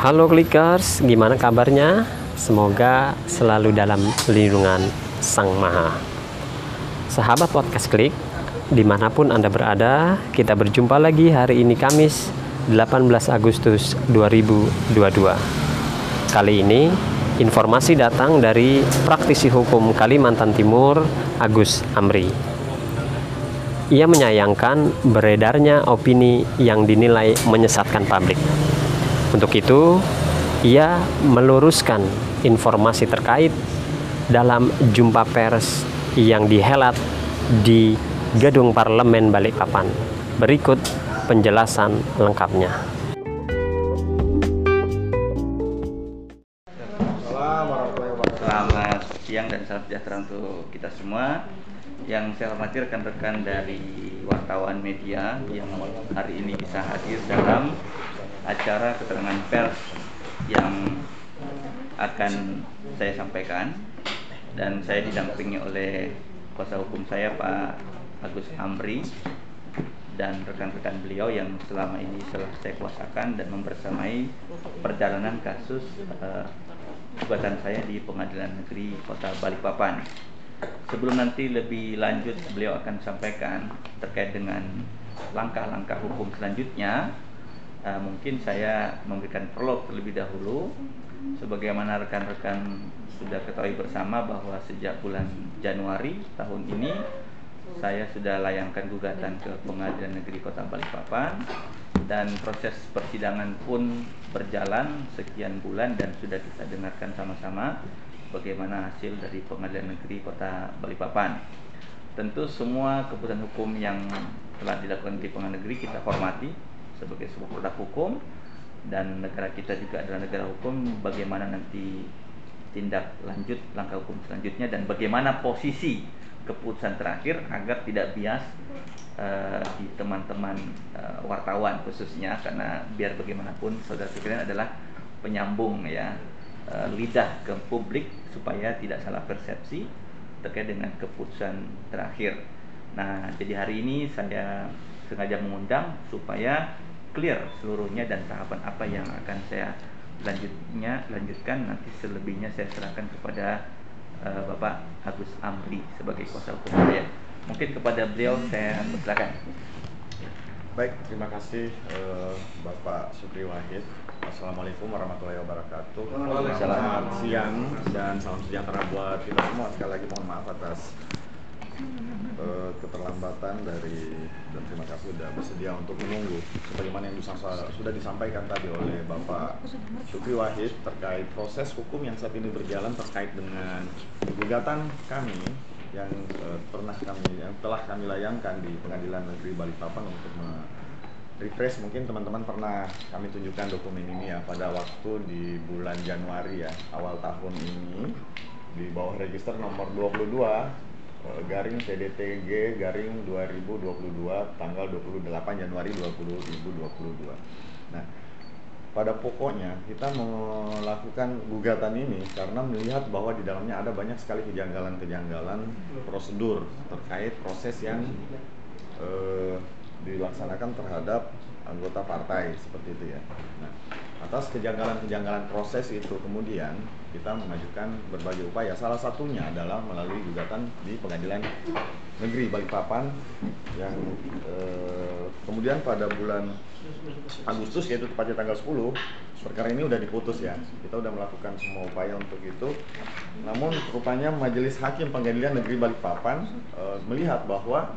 Halo Klikers, gimana kabarnya? Semoga selalu dalam lindungan Sang Maha. Sahabat Podcast Klik, di mana pun Anda berada, kita berjumpa lagi hari ini Kamis 18 Agustus 2022. Kali ini, informasi datang dari praktisi hukum Kalimantan Timur, Agus Amri. Ia menyayangkan beredarnya opini yang dinilai menyesatkan publik. Untuk itu, ia meluruskan informasi terkait dalam jumpa pers yang dihelat di Gedung Parlemen Balikpapan. Berikut penjelasan lengkapnya. Selamat siang dan salam sejahtera untuk kita semua. Yang saya hormati rekan-rekan dari wartawan media yang hari ini bisa hadir dalam acara keterangan pers yang akan saya sampaikan dan saya didampingi oleh kuasa hukum saya Pak Agus Amri dan rekan-rekan beliau yang selama ini telah saya kuasakan dan membersamai perjalanan kasus uh, saya di Pengadilan Negeri Kota Balikpapan. Sebelum nanti lebih lanjut beliau akan sampaikan terkait dengan langkah-langkah hukum selanjutnya, uh, mungkin saya memberikan prolog terlebih dahulu. Sebagaimana rekan-rekan sudah ketahui bersama bahwa sejak bulan Januari tahun ini saya sudah layangkan gugatan ke Pengadilan Negeri Kota Balikpapan dan proses persidangan pun berjalan sekian bulan dan sudah kita dengarkan sama-sama bagaimana hasil dari Pengadilan Negeri Kota Balikpapan. Tentu semua keputusan hukum yang telah dilakukan di Pengadilan Negeri kita hormati sebagai sebuah produk hukum dan negara kita juga adalah negara hukum bagaimana nanti tindak lanjut langkah hukum selanjutnya dan bagaimana posisi keputusan terakhir agar tidak bias uh, di teman-teman uh, wartawan khususnya karena biar bagaimanapun saudara sekalian adalah penyambung ya uh, lidah ke publik supaya tidak salah persepsi terkait dengan keputusan terakhir. Nah, jadi hari ini saya sengaja mengundang supaya clear seluruhnya dan tahapan apa yang akan saya lanjutnya lanjutkan nanti selebihnya saya serahkan kepada uh, Bapak Agus Amri sebagai kuasa hukum saya. Mungkin kepada beliau saya persilakan. Baik, terima kasih uh, Bapak Sukri Wahid. Assalamualaikum warahmatullahi wabarakatuh. Selamat siang dan salam sejahtera buat kita semua. Sekali lagi mohon maaf atas keterlambatan dari dan terima kasih sudah bersedia untuk menunggu sebagaimana yang sudah disampaikan tadi oleh Bapak Sukri Wahid terkait proses hukum yang saat ini berjalan terkait dengan gugatan kami yang uh, pernah kami yang telah kami layangkan di Pengadilan Negeri Balikpapan untuk refresh mungkin teman-teman pernah kami tunjukkan dokumen ini ya pada waktu di bulan Januari ya awal tahun ini di bawah register nomor 22 uh, garing CDTG garing 2022 tanggal 28 Januari 2022. Nah, pada pokoknya kita melakukan gugatan ini karena melihat bahwa di dalamnya ada banyak sekali kejanggalan-kejanggalan prosedur terkait proses yang eh, dilaksanakan terhadap anggota partai seperti itu ya. Nah, atas kejanggalan-kejanggalan proses itu kemudian kita mengajukan berbagai upaya. Salah satunya adalah melalui gugatan di Pengadilan Negeri Balikpapan yang eh, kemudian pada bulan Agustus yaitu tepatnya tanggal 10 perkara ini sudah diputus ya kita sudah melakukan semua upaya untuk itu namun rupanya Majelis Hakim Pengadilan Negeri Balikpapan e, melihat bahwa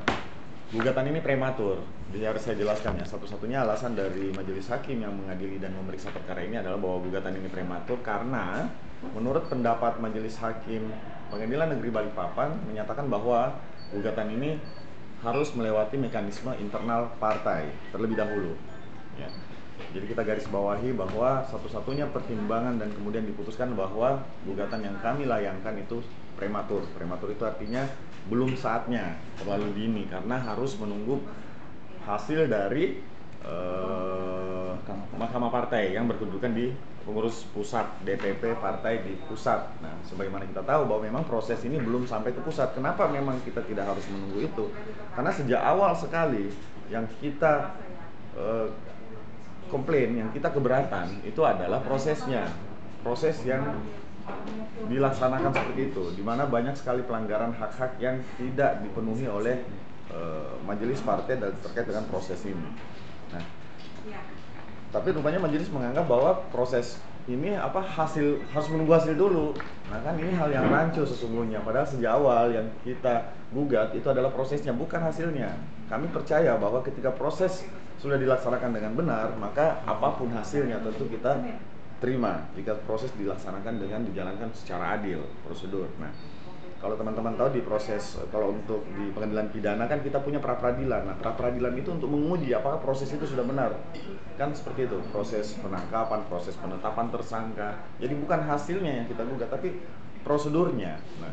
gugatan ini prematur. Jadi harus saya jelaskan ya. Satu-satunya alasan dari Majelis Hakim yang mengadili dan memeriksa perkara ini adalah bahwa gugatan ini prematur karena menurut pendapat Majelis Hakim Pengadilan Negeri Balikpapan menyatakan bahwa gugatan ini harus melewati mekanisme internal partai terlebih dahulu. Ya. Jadi kita garis bawahi bahwa satu-satunya pertimbangan dan kemudian diputuskan bahwa gugatan yang kami layangkan itu prematur. Prematur itu artinya belum saatnya, terlalu dini karena harus menunggu hasil dari uh, Mahkamah Partai yang berkedudukan di pengurus pusat DPP partai di pusat. Nah, sebagaimana kita tahu bahwa memang proses ini belum sampai ke pusat. Kenapa memang kita tidak harus menunggu itu? Karena sejak awal sekali yang kita uh, komplain, yang kita keberatan itu adalah prosesnya, proses yang dilaksanakan seperti itu, di mana banyak sekali pelanggaran hak-hak yang tidak dipenuhi oleh uh, majelis partai dan terkait dengan proses ini. Nah, tapi rupanya majelis menganggap bahwa proses ini apa hasil harus menunggu hasil dulu. Nah kan ini hal yang rancu sesungguhnya. Padahal sejak awal yang kita gugat itu adalah prosesnya bukan hasilnya. Kami percaya bahwa ketika proses sudah dilaksanakan dengan benar, maka apa pun hasilnya tentu kita terima jika proses dilaksanakan dengan dijalankan secara adil prosedur. Nah, kalau teman-teman tahu di proses kalau untuk di pengadilan pidana kan kita punya pra peradilan. Nah, pra peradilan itu untuk menguji apakah proses itu sudah benar. Kan seperti itu, proses penangkapan, proses penetapan tersangka. Jadi bukan hasilnya yang kita gugat tapi prosedurnya. Nah,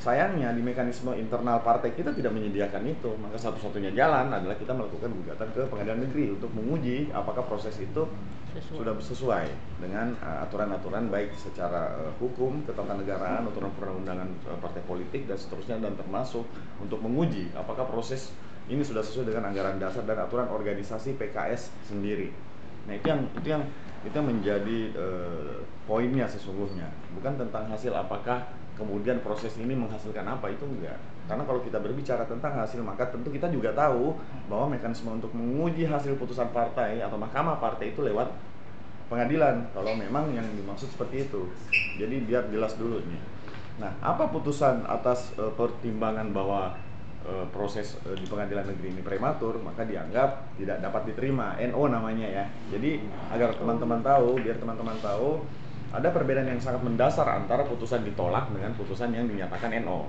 sayangnya di mekanisme internal partai kita tidak menyediakan itu. Maka satu-satunya jalan adalah kita melakukan gugatan ke pengadilan negeri untuk menguji apakah proses itu sesuai. sudah sesuai dengan uh, aturan-aturan uh, baik secara uh, hukum ketatanegaraan aturan perundang-undangan uh, partai politik dan seterusnya dan termasuk untuk menguji apakah proses ini sudah sesuai dengan anggaran dasar dan aturan organisasi PKS sendiri. Nah itu yang itu yang itu yang menjadi uh, poinnya sesungguhnya. Bukan tentang hasil apakah kemudian proses ini menghasilkan apa itu enggak. Karena kalau kita berbicara tentang hasil maka tentu kita juga tahu bahwa mekanisme untuk menguji hasil putusan partai atau mahkamah partai itu lewat pengadilan. Kalau memang yang dimaksud seperti itu. Jadi biar jelas dulu nih nah apa putusan atas e, pertimbangan bahwa e, proses e, di pengadilan negeri ini prematur maka dianggap tidak dapat diterima. NO namanya ya. Jadi agar teman-teman tahu biar teman-teman tahu ada perbedaan yang sangat mendasar antara putusan ditolak dengan putusan yang dinyatakan NO.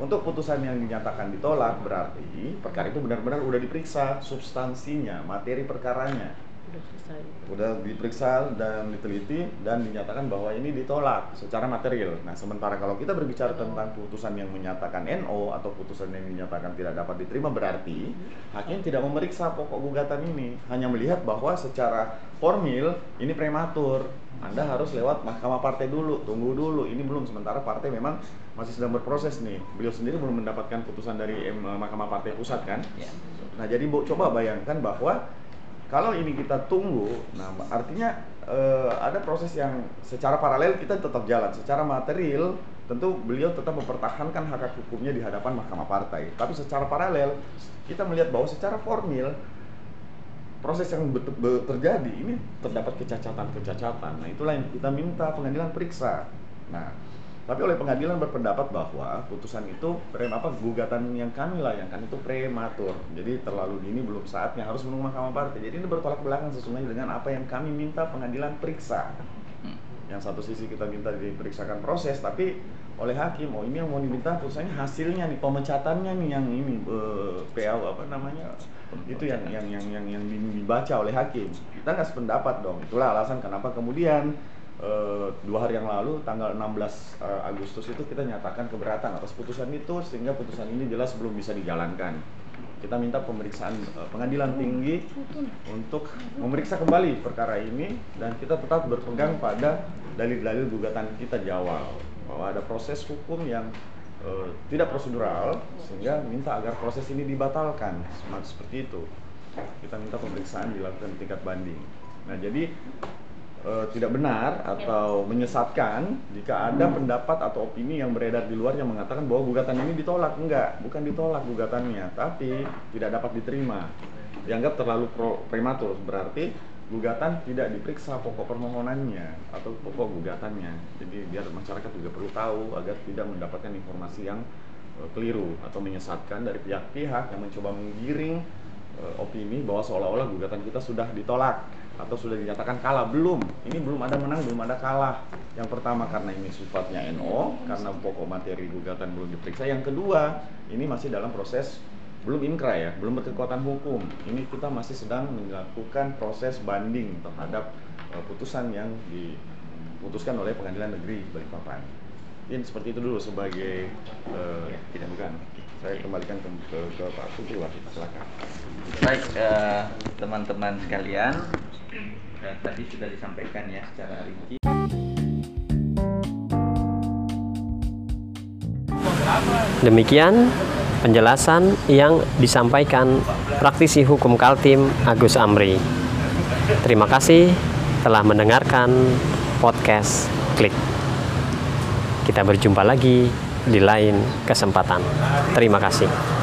Untuk putusan yang dinyatakan ditolak berarti perkara itu benar-benar sudah diperiksa substansinya, materi perkaranya udah selesai. Udah diperiksa dan diteliti dan dinyatakan bahwa ini ditolak secara material. Nah, sementara kalau kita berbicara tentang putusan yang menyatakan NO atau putusan yang dinyatakan tidak dapat diterima berarti hakim tidak memeriksa pokok gugatan ini, hanya melihat bahwa secara formil ini prematur. Anda harus lewat mahkamah partai dulu, tunggu dulu. Ini belum sementara partai memang masih sedang berproses nih. Beliau sendiri belum mendapatkan putusan dari mahkamah partai pusat kan. Ya. Nah, jadi Bu coba bayangkan bahwa kalau ini kita tunggu, nah artinya uh, ada proses yang secara paralel kita tetap jalan. Secara material tentu beliau tetap mempertahankan hak hak hukumnya di hadapan mahkamah partai. Tapi secara paralel kita melihat bahwa secara formil proses yang terjadi ini terdapat kecacatan-kecacatan. Nah itulah yang kita minta pengadilan periksa. Nah tapi oleh pengadilan berpendapat bahwa putusan itu prem apa gugatan yang kami layangkan itu prematur. Jadi terlalu dini belum saatnya harus menunggu mahkamah partai. Jadi ini bertolak belakang sesungguhnya dengan apa yang kami minta pengadilan periksa. Yang satu sisi kita minta diperiksakan proses, tapi oleh hakim, oh ini yang mau diminta putusannya hasilnya nih pemecatannya nih yang ini eh, PA apa namanya itu yang yang yang yang yang dibaca oleh hakim. Kita nggak sependapat dong. Itulah alasan kenapa kemudian Eh, dua hari yang lalu tanggal 16 uh, eh, Agustus itu kita nyatakan keberatan atas putusan itu sehingga putusan ini jelas belum bisa dijalankan. Kita minta pemeriksaan uh, pengadilan tinggi untuk memeriksa kembali perkara ini dan kita tetap berpegang pada dalil-dalil gugatan kita di awal bahwa ada proses hukum yang uh, tidak prosedural sehingga minta agar proses ini dibatalkan seperti itu. Kita minta pemeriksaan dilakukan tingkat banding. Nah, jadi uh, tidak benar atau menyesatkan jika ada pendapat atau opini yang beredar di luar yang mengatakan bahwa gugatan ini ditolak. Enggak bukan ditolak gugatannya tapi tidak dapat diterima. Dianggap terlalu pro, prematur. Berarti gugatan tidak diperiksa pokok permohonannya atau pokok gugatannya. Jadi biar masyarakat juga perlu tahu agar tidak mendapatkan informasi yang uh, keliru atau menyesatkan dari pihak-pihak yang mencoba menggiring uh, opini bahwa seolah-olah gugatan kita sudah ditolak atau sudah dinyatakan kalah? Belum. Ini belum ada menang belum ada kalah. Yang pertama karena ini sifatnya NO karena pokok materi gugatan belum diperiksa. Yang kedua ini masih dalam proses belum inkrah ya belum berkekuatan hukum. Ini kita masih sedang melakukan proses banding terhadap uh, putusan yang diputuskan oleh pengadilan negeri Balikpapan ini seperti itu dulu sebagai uh, tidak bukan saya kembalikan ke, ke, ke Pak Sugri silakan baik eh, teman-teman uh, sekalian dan tadi sudah disampaikan ya secara rinci. Demikian penjelasan yang disampaikan praktisi hukum Kaltim Agus Amri. Terima kasih telah mendengarkan podcast Klik. Kita berjumpa lagi di lain kesempatan. Terima kasih.